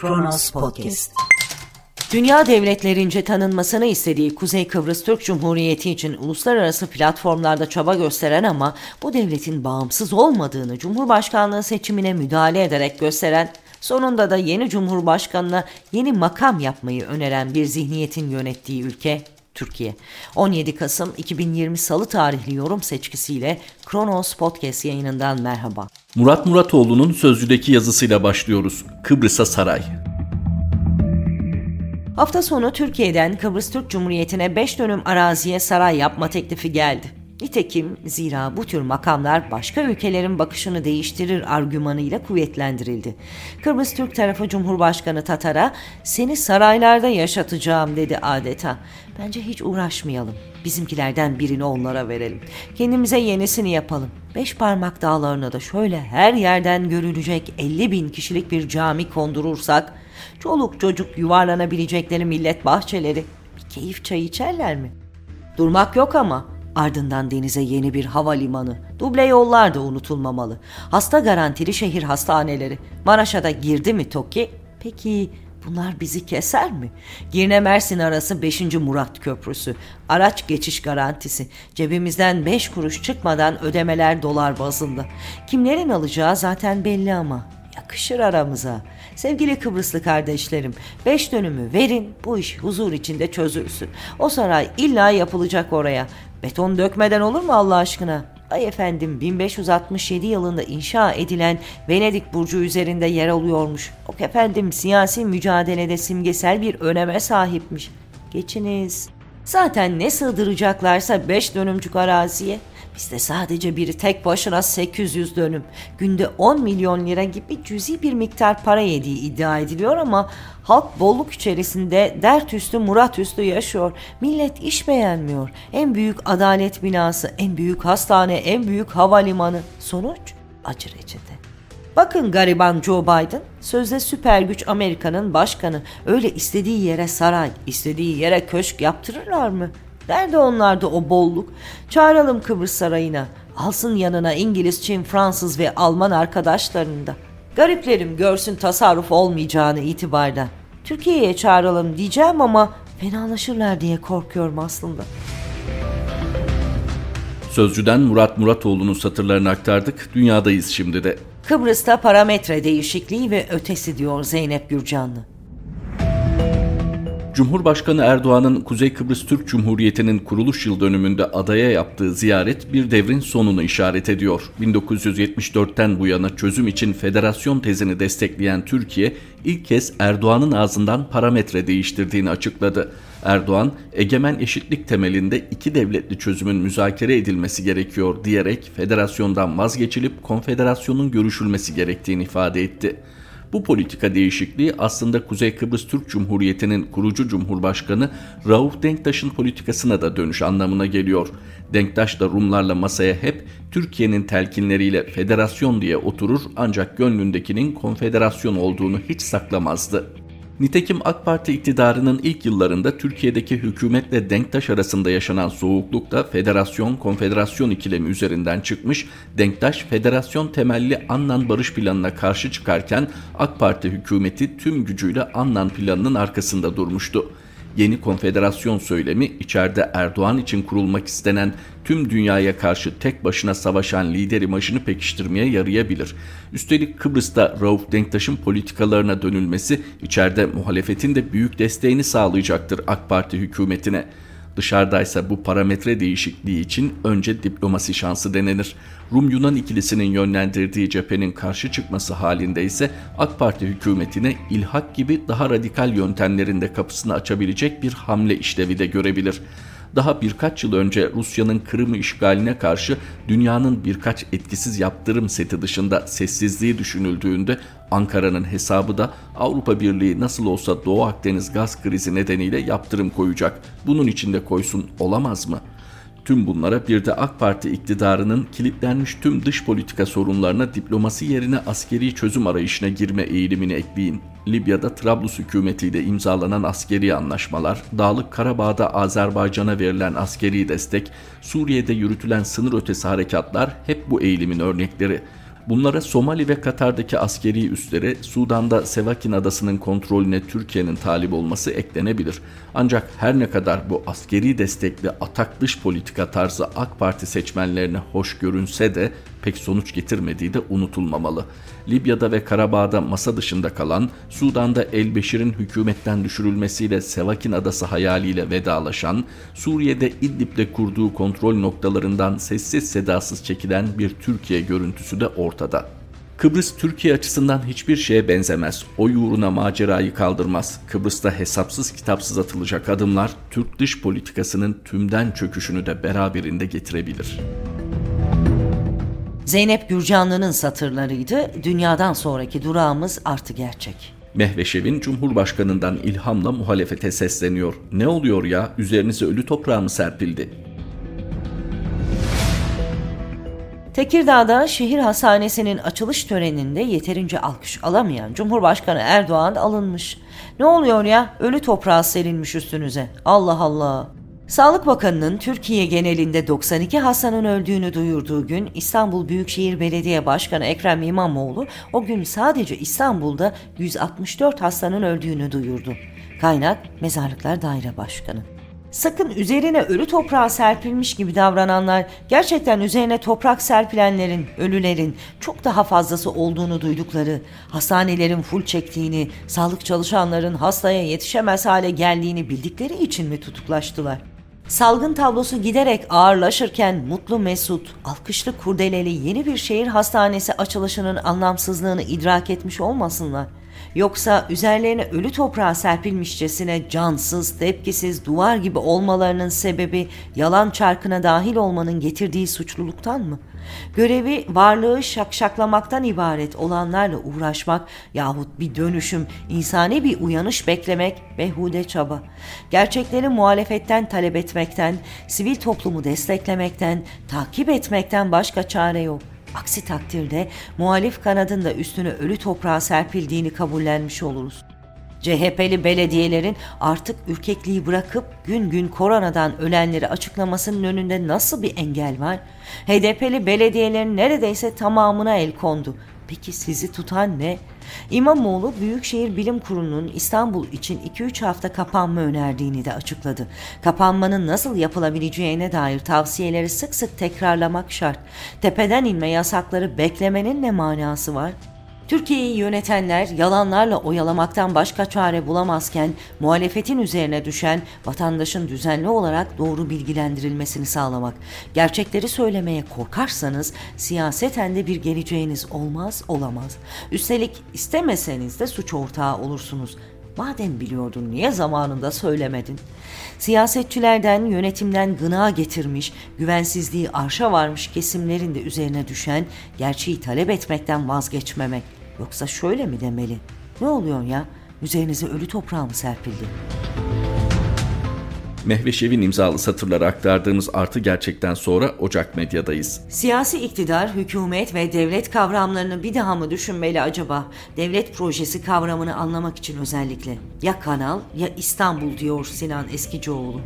Kronos Podcast. Dünya devletlerince tanınmasını istediği Kuzey Kıbrıs Türk Cumhuriyeti için uluslararası platformlarda çaba gösteren ama bu devletin bağımsız olmadığını Cumhurbaşkanlığı seçimine müdahale ederek gösteren, sonunda da yeni Cumhurbaşkanına yeni makam yapmayı öneren bir zihniyetin yönettiği ülke Türkiye. 17 Kasım 2020 Salı tarihli yorum seçkisiyle Kronos Podcast yayınından merhaba. Murat Muratoğlu'nun sözcüdeki yazısıyla başlıyoruz. Kıbrıs'a saray. Hafta sonu Türkiye'den Kıbrıs Türk Cumhuriyeti'ne 5 dönüm araziye saray yapma teklifi geldi. Nitekim zira bu tür makamlar başka ülkelerin bakışını değiştirir argümanıyla kuvvetlendirildi. Kıbrıs Türk tarafı Cumhurbaşkanı Tatar'a seni saraylarda yaşatacağım dedi adeta. Bence hiç uğraşmayalım. Bizimkilerden birini onlara verelim. Kendimize yenisini yapalım. Beş parmak dağlarına da şöyle her yerden görülecek 50 bin kişilik bir cami kondurursak, çoluk çocuk yuvarlanabilecekleri millet bahçeleri bir keyif çayı içerler mi? Durmak yok ama Ardından denize yeni bir havalimanı, duble yollar da unutulmamalı. Hasta garantili şehir hastaneleri. Maraş'a da girdi mi TOKİ? Peki bunlar bizi keser mi? Girne Mersin arası 5. Murat Köprüsü. Araç geçiş garantisi. Cebimizden 5 kuruş çıkmadan ödemeler dolar bazında. Kimlerin alacağı zaten belli ama yakışır aramıza. Sevgili Kıbrıslı kardeşlerim, beş dönümü verin, bu iş huzur içinde çözülsün. O saray illa yapılacak oraya. Beton dökmeden olur mu Allah aşkına? Ay efendim 1567 yılında inşa edilen Venedik Burcu üzerinde yer alıyormuş. O efendim siyasi mücadelede simgesel bir öneme sahipmiş. Geçiniz. Zaten ne sığdıracaklarsa 5 dönümcük araziye. Bizde sadece biri tek başına 800 dönüm. Günde 10 milyon lira gibi cüzi bir miktar para yediği iddia ediliyor ama halk bolluk içerisinde dert üstü murat üstü yaşıyor. Millet iş beğenmiyor. En büyük adalet binası, en büyük hastane, en büyük havalimanı. Sonuç acı reçete. Bakın gariban Joe Biden, sözde süper güç Amerika'nın başkanı. Öyle istediği yere saray, istediği yere köşk yaptırırlar mı? Nerede onlarda o bolluk? Çağıralım Kıbrıs Sarayı'na. Alsın yanına İngiliz, Çin, Fransız ve Alman arkadaşlarını da. Gariplerim görsün tasarruf olmayacağını itibarda. Türkiye'ye çağıralım diyeceğim ama fenalaşırlar diye korkuyorum aslında. Sözcüden Murat Muratoğlu'nun satırlarını aktardık. Dünyadayız şimdi de. Kıbrıs'ta parametre değişikliği ve ötesi diyor Zeynep Gürcanlı. Cumhurbaşkanı Erdoğan'ın Kuzey Kıbrıs Türk Cumhuriyeti'nin kuruluş yıl dönümünde adaya yaptığı ziyaret bir devrin sonunu işaret ediyor. 1974'ten bu yana çözüm için federasyon tezini destekleyen Türkiye ilk kez Erdoğan'ın ağzından parametre değiştirdiğini açıkladı. Erdoğan, egemen eşitlik temelinde iki devletli çözümün müzakere edilmesi gerekiyor diyerek federasyondan vazgeçilip konfederasyonun görüşülmesi gerektiğini ifade etti. Bu politika değişikliği aslında Kuzey Kıbrıs Türk Cumhuriyeti'nin kurucu Cumhurbaşkanı Rauf Denktaş'ın politikasına da dönüş anlamına geliyor. Denktaş da Rumlarla masaya hep Türkiye'nin telkinleriyle federasyon diye oturur ancak gönlündekinin konfederasyon olduğunu hiç saklamazdı. Nitekim AK Parti iktidarının ilk yıllarında Türkiye'deki hükümetle Denktaş arasında yaşanan soğukluk da federasyon konfederasyon ikilemi üzerinden çıkmış. Denktaş federasyon temelli Annan barış planına karşı çıkarken AK Parti hükümeti tüm gücüyle Annan planının arkasında durmuştu yeni konfederasyon söylemi içeride Erdoğan için kurulmak istenen tüm dünyaya karşı tek başına savaşan lider imajını pekiştirmeye yarayabilir. Üstelik Kıbrıs'ta Rauf Denktaş'ın politikalarına dönülmesi içeride muhalefetin de büyük desteğini sağlayacaktır AK Parti hükümetine. Dışarıdaysa bu parametre değişikliği için önce diplomasi şansı denenir. Rum-Yunan ikilisinin yönlendirdiği cephenin karşı çıkması halinde ise AK Parti hükümetine ilhak gibi daha radikal yöntemlerinde kapısını açabilecek bir hamle işlevi de görebilir daha birkaç yıl önce Rusya'nın Kırım'ı işgaline karşı dünyanın birkaç etkisiz yaptırım seti dışında sessizliği düşünüldüğünde Ankara'nın hesabı da Avrupa Birliği nasıl olsa Doğu Akdeniz gaz krizi nedeniyle yaptırım koyacak. Bunun içinde koysun olamaz mı?'' Tüm bunlara bir de AK Parti iktidarının kilitlenmiş tüm dış politika sorunlarına diplomasi yerine askeri çözüm arayışına girme eğilimini ekleyin. Libya'da Trablus hükümetiyle imzalanan askeri anlaşmalar, Dağlık Karabağ'da Azerbaycan'a verilen askeri destek, Suriye'de yürütülen sınır ötesi harekatlar hep bu eğilimin örnekleri. Bunlara Somali ve Katar'daki askeri üslere, Sudan'da Sevakin Adası'nın kontrolüne Türkiye'nin talip olması eklenebilir. Ancak her ne kadar bu askeri destekli atak dış politika tarzı AK Parti seçmenlerine hoş görünse de pek sonuç getirmediği de unutulmamalı. Libya'da ve Karabağ'da masa dışında kalan, Sudan'da El-Beşir'in hükümetten düşürülmesiyle Sevakin Adası hayaliyle vedalaşan, Suriye'de İdlib'de kurduğu kontrol noktalarından sessiz sedasız çekilen bir Türkiye görüntüsü de ortada. Kıbrıs Türkiye açısından hiçbir şeye benzemez. O uğruna macerayı kaldırmaz. Kıbrıs'ta hesapsız kitapsız atılacak adımlar Türk dış politikasının tümden çöküşünü de beraberinde getirebilir. Zeynep Gürcanlı'nın satırlarıydı. Dünyadan sonraki durağımız artı gerçek. Mehveşev'in Cumhurbaşkanı'ndan ilhamla muhalefete sesleniyor. Ne oluyor ya? Üzerinize ölü toprağı mı serpildi? Tekirdağ'da şehir hastanesinin açılış töreninde yeterince alkış alamayan Cumhurbaşkanı Erdoğan alınmış. Ne oluyor ya? Ölü toprağı serilmiş üstünüze. Allah Allah. Sağlık Bakanı'nın Türkiye genelinde 92 hastanın öldüğünü duyurduğu gün İstanbul Büyükşehir Belediye Başkanı Ekrem İmamoğlu o gün sadece İstanbul'da 164 hastanın öldüğünü duyurdu. Kaynak Mezarlıklar Daire Başkanı. Sakın üzerine ölü toprağı serpilmiş gibi davrananlar gerçekten üzerine toprak serpilenlerin, ölülerin çok daha fazlası olduğunu duydukları, hastanelerin full çektiğini, sağlık çalışanların hastaya yetişemez hale geldiğini bildikleri için mi tutuklaştılar? Salgın tablosu giderek ağırlaşırken mutlu mesut, alkışlı kurdeleli yeni bir şehir hastanesi açılışının anlamsızlığını idrak etmiş olmasınlar. Yoksa üzerlerine ölü toprağa serpilmişçesine cansız, tepkisiz, duvar gibi olmalarının sebebi yalan çarkına dahil olmanın getirdiği suçluluktan mı? Görevi varlığı şakşaklamaktan ibaret olanlarla uğraşmak yahut bir dönüşüm, insani bir uyanış beklemek behude çaba. Gerçekleri muhalefetten talep etmekten, sivil toplumu desteklemekten, takip etmekten başka çare yok. Aksi takdirde muhalif kanadın da üstüne ölü toprağa serpildiğini kabullenmiş oluruz. CHP'li belediyelerin artık ürkekliği bırakıp gün gün koronadan ölenleri açıklamasının önünde nasıl bir engel var? HDP'li belediyelerin neredeyse tamamına el kondu. Peki sizi tutan ne? İmamoğlu Büyükşehir Bilim Kurulu'nun İstanbul için 2-3 hafta kapanma önerdiğini de açıkladı. Kapanmanın nasıl yapılabileceğine dair tavsiyeleri sık sık tekrarlamak şart. Tepeden inme yasakları beklemenin ne manası var? Türkiye'yi yönetenler yalanlarla oyalamaktan başka çare bulamazken muhalefetin üzerine düşen vatandaşın düzenli olarak doğru bilgilendirilmesini sağlamak. Gerçekleri söylemeye korkarsanız siyaseten de bir geleceğiniz olmaz olamaz. Üstelik istemeseniz de suç ortağı olursunuz. Madem biliyordun niye zamanında söylemedin? Siyasetçilerden, yönetimden gına getirmiş, güvensizliği arşa varmış kesimlerin de üzerine düşen gerçeği talep etmekten vazgeçmemek. Yoksa şöyle mi demeli? Ne oluyor ya? Üzerinize ölü toprağı mı serpildi? Mehveşev'in imzalı satırları aktardığımız artı gerçekten sonra Ocak Medya'dayız. Siyasi iktidar, hükümet ve devlet kavramlarını bir daha mı düşünmeli acaba? Devlet projesi kavramını anlamak için özellikle. Ya Kanal ya İstanbul diyor Sinan Eskicioğlu.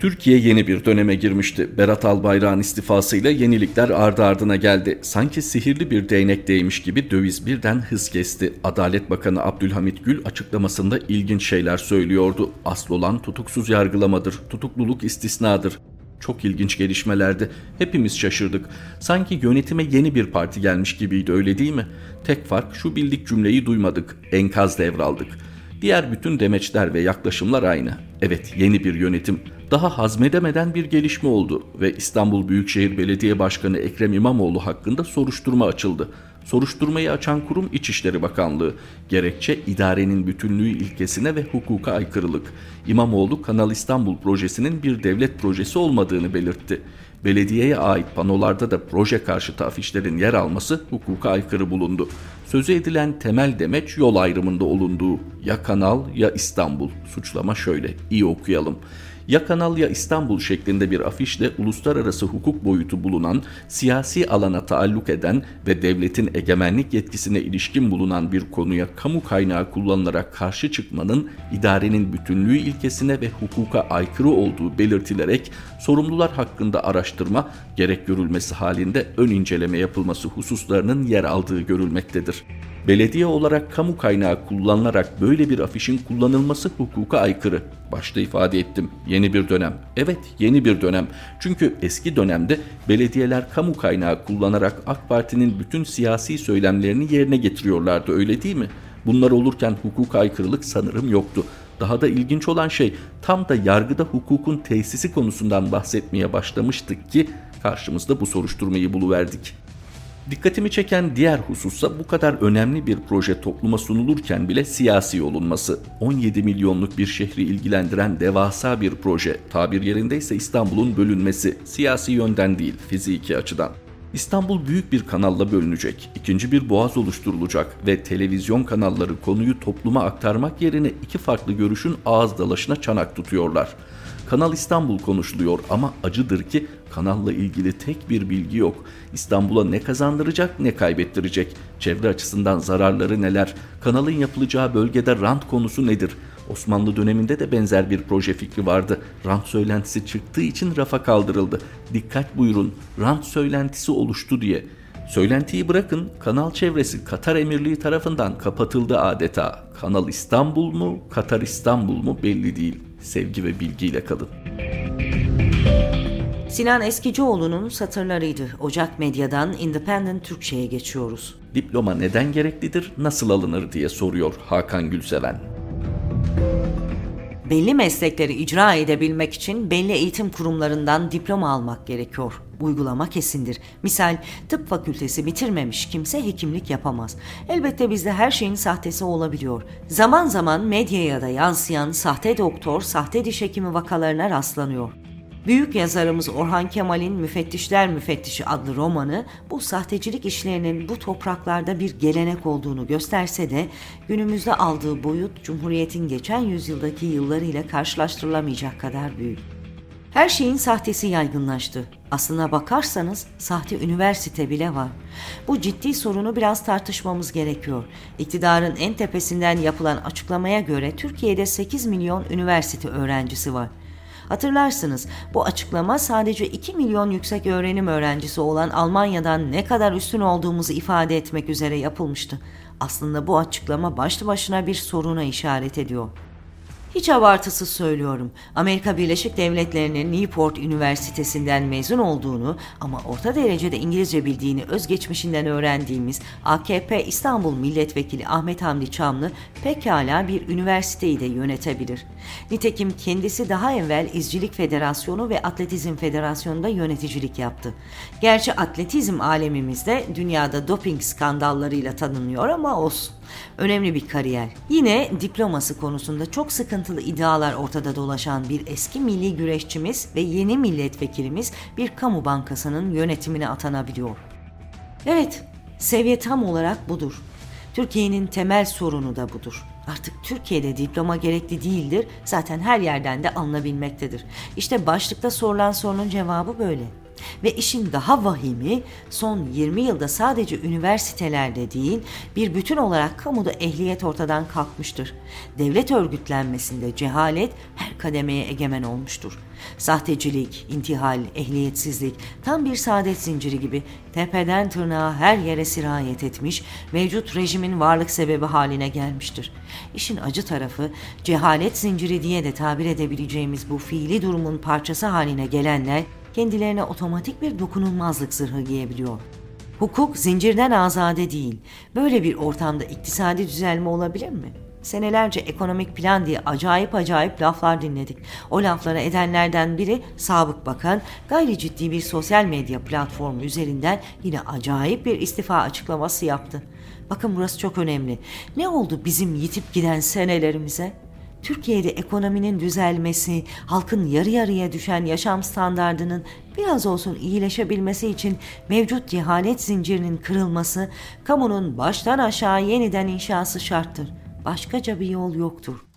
Türkiye yeni bir döneme girmişti. Berat Albayrak'ın istifasıyla yenilikler ardı ardına geldi. Sanki sihirli bir değnek değmiş gibi döviz birden hız kesti. Adalet Bakanı Abdülhamit Gül açıklamasında ilginç şeyler söylüyordu. Asıl olan tutuksuz yargılamadır, tutukluluk istisnadır. Çok ilginç gelişmelerdi. Hepimiz şaşırdık. Sanki yönetime yeni bir parti gelmiş gibiydi öyle değil mi? Tek fark şu bildik cümleyi duymadık. Enkaz devraldık. Diğer bütün demeçler ve yaklaşımlar aynı. Evet yeni bir yönetim daha hazmedemeden bir gelişme oldu ve İstanbul Büyükşehir Belediye Başkanı Ekrem İmamoğlu hakkında soruşturma açıldı. Soruşturmayı açan kurum İçişleri Bakanlığı. Gerekçe idarenin bütünlüğü ilkesine ve hukuka aykırılık. İmamoğlu Kanal İstanbul projesinin bir devlet projesi olmadığını belirtti. Belediyeye ait panolarda da proje karşıtı afişlerin yer alması hukuka aykırı bulundu. Sözü edilen temel demeç yol ayrımında olunduğu ya kanal ya İstanbul. Suçlama şöyle iyi okuyalım. Ya Kanal ya İstanbul şeklinde bir afişle uluslararası hukuk boyutu bulunan, siyasi alana taalluk eden ve devletin egemenlik yetkisine ilişkin bulunan bir konuya kamu kaynağı kullanılarak karşı çıkmanın idarenin bütünlüğü ilkesine ve hukuka aykırı olduğu belirtilerek sorumlular hakkında araştırma gerek görülmesi halinde ön inceleme yapılması hususlarının yer aldığı görülmektedir. Belediye olarak kamu kaynağı kullanılarak böyle bir afişin kullanılması hukuka aykırı. Başta ifade ettim. Yeni bir dönem. Evet, yeni bir dönem. Çünkü eski dönemde belediyeler kamu kaynağı kullanarak AK Parti'nin bütün siyasi söylemlerini yerine getiriyorlardı, öyle değil mi? Bunlar olurken hukuka aykırılık sanırım yoktu. Daha da ilginç olan şey tam da yargıda hukukun tesisi konusundan bahsetmeye başlamıştık ki karşımızda bu soruşturmayı buluverdik. Dikkatimi çeken diğer husussa bu kadar önemli bir proje topluma sunulurken bile siyasi olunması. 17 milyonluk bir şehri ilgilendiren devasa bir proje. Tabir yerindeyse İstanbul'un bölünmesi. Siyasi yönden değil, fiziki açıdan. İstanbul büyük bir kanalla bölünecek. İkinci bir boğaz oluşturulacak ve televizyon kanalları konuyu topluma aktarmak yerine iki farklı görüşün ağız dalaşına çanak tutuyorlar. Kanal İstanbul konuşuluyor ama acıdır ki kanalla ilgili tek bir bilgi yok. İstanbul'a ne kazandıracak ne kaybettirecek. Çevre açısından zararları neler? Kanalın yapılacağı bölgede rant konusu nedir? Osmanlı döneminde de benzer bir proje fikri vardı. Rant söylentisi çıktığı için rafa kaldırıldı. Dikkat buyurun, rant söylentisi oluştu diye. Söylentiyi bırakın, kanal çevresi Katar Emirliği tarafından kapatıldı adeta. Kanal İstanbul mu, Katar İstanbul mu belli değil. Sevgi ve bilgiyle kalın. Sinan Eskicioğlu'nun satırlarıydı. Ocak Medya'dan Independent Türkçe'ye geçiyoruz. Diploma neden gereklidir, nasıl alınır diye soruyor Hakan Gülseven. Belli meslekleri icra edebilmek için belli eğitim kurumlarından diploma almak gerekiyor. Uygulama kesindir. Misal tıp fakültesi bitirmemiş kimse hekimlik yapamaz. Elbette bizde her şeyin sahtesi olabiliyor. Zaman zaman medyaya da yansıyan sahte doktor, sahte diş hekimi vakalarına rastlanıyor. Büyük yazarımız Orhan Kemal'in Müfettişler Müfettişi adlı romanı bu sahtecilik işlerinin bu topraklarda bir gelenek olduğunu gösterse de günümüzde aldığı boyut Cumhuriyet'in geçen yüzyıldaki yıllarıyla karşılaştırılamayacak kadar büyük. Her şeyin sahtesi yaygınlaştı. Aslına bakarsanız sahte üniversite bile var. Bu ciddi sorunu biraz tartışmamız gerekiyor. İktidarın en tepesinden yapılan açıklamaya göre Türkiye'de 8 milyon üniversite öğrencisi var. Hatırlarsınız bu açıklama sadece 2 milyon yüksek öğrenim öğrencisi olan Almanya'dan ne kadar üstün olduğumuzu ifade etmek üzere yapılmıştı. Aslında bu açıklama başlı başına bir soruna işaret ediyor. Hiç abartısız söylüyorum. Amerika Birleşik Devletleri'nin Newport Üniversitesi'nden mezun olduğunu ama orta derecede İngilizce bildiğini özgeçmişinden öğrendiğimiz AKP İstanbul Milletvekili Ahmet Hamdi Çamlı pekala bir üniversiteyi de yönetebilir. Nitekim kendisi daha evvel İzcilik Federasyonu ve Atletizm Federasyonu'nda yöneticilik yaptı. Gerçi atletizm alemimizde dünyada doping skandallarıyla tanınıyor ama olsun. Önemli bir kariyer. Yine diploması konusunda çok sıkıntılı iddialar ortada dolaşan bir eski milli güreşçimiz ve yeni milletvekilimiz bir kamu bankasının yönetimine atanabiliyor. Evet, seviye tam olarak budur. Türkiye'nin temel sorunu da budur. Artık Türkiye'de diploma gerekli değildir. Zaten her yerden de alınabilmektedir. İşte başlıkta sorulan sorunun cevabı böyle. Ve işin daha vahimi son 20 yılda sadece üniversitelerde değil bir bütün olarak kamuda ehliyet ortadan kalkmıştır. Devlet örgütlenmesinde cehalet her kademeye egemen olmuştur. Sahtecilik, intihal, ehliyetsizlik tam bir saadet zinciri gibi tepeden tırnağa her yere sirayet etmiş, mevcut rejimin varlık sebebi haline gelmiştir. İşin acı tarafı cehalet zinciri diye de tabir edebileceğimiz bu fiili durumun parçası haline gelenler kendilerine otomatik bir dokunulmazlık zırhı giyebiliyor. Hukuk zincirden azade değil. Böyle bir ortamda iktisadi düzelme olabilir mi? Senelerce ekonomik plan diye acayip acayip laflar dinledik. O laflara edenlerden biri Sabık Bakan gayri ciddi bir sosyal medya platformu üzerinden yine acayip bir istifa açıklaması yaptı. Bakın burası çok önemli. Ne oldu bizim yitip giden senelerimize? Türkiye'de ekonominin düzelmesi, halkın yarı yarıya düşen yaşam standardının biraz olsun iyileşebilmesi için mevcut cehalet zincirinin kırılması, kamunun baştan aşağı yeniden inşası şarttır. Başkaca bir yol yoktur.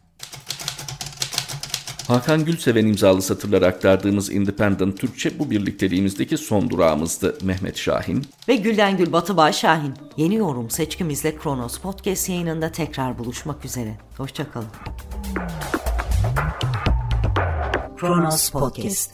Hakan Gülseven imzalı satırları aktardığımız Independent Türkçe bu birlikteliğimizdeki son durağımızdı. Mehmet Şahin. Ve Gülden Gül Batıbay Şahin. Yeni yorum seçkimizle Kronos Podcast yayınında tekrar buluşmak üzere. Hoşçakalın. Kronos Podcast